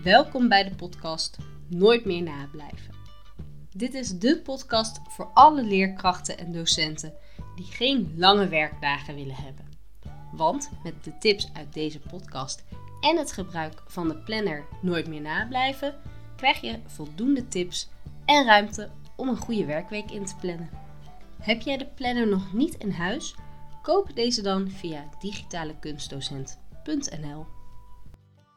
Welkom bij de podcast Nooit meer nablijven. Dit is de podcast voor alle leerkrachten en docenten die geen lange werkdagen willen hebben. Want met de tips uit deze podcast en het gebruik van de planner Nooit meer nablijven, krijg je voldoende tips en ruimte om een goede werkweek in te plannen. Heb jij de planner nog niet in huis? Koop deze dan via digitalekunstdocent.nl.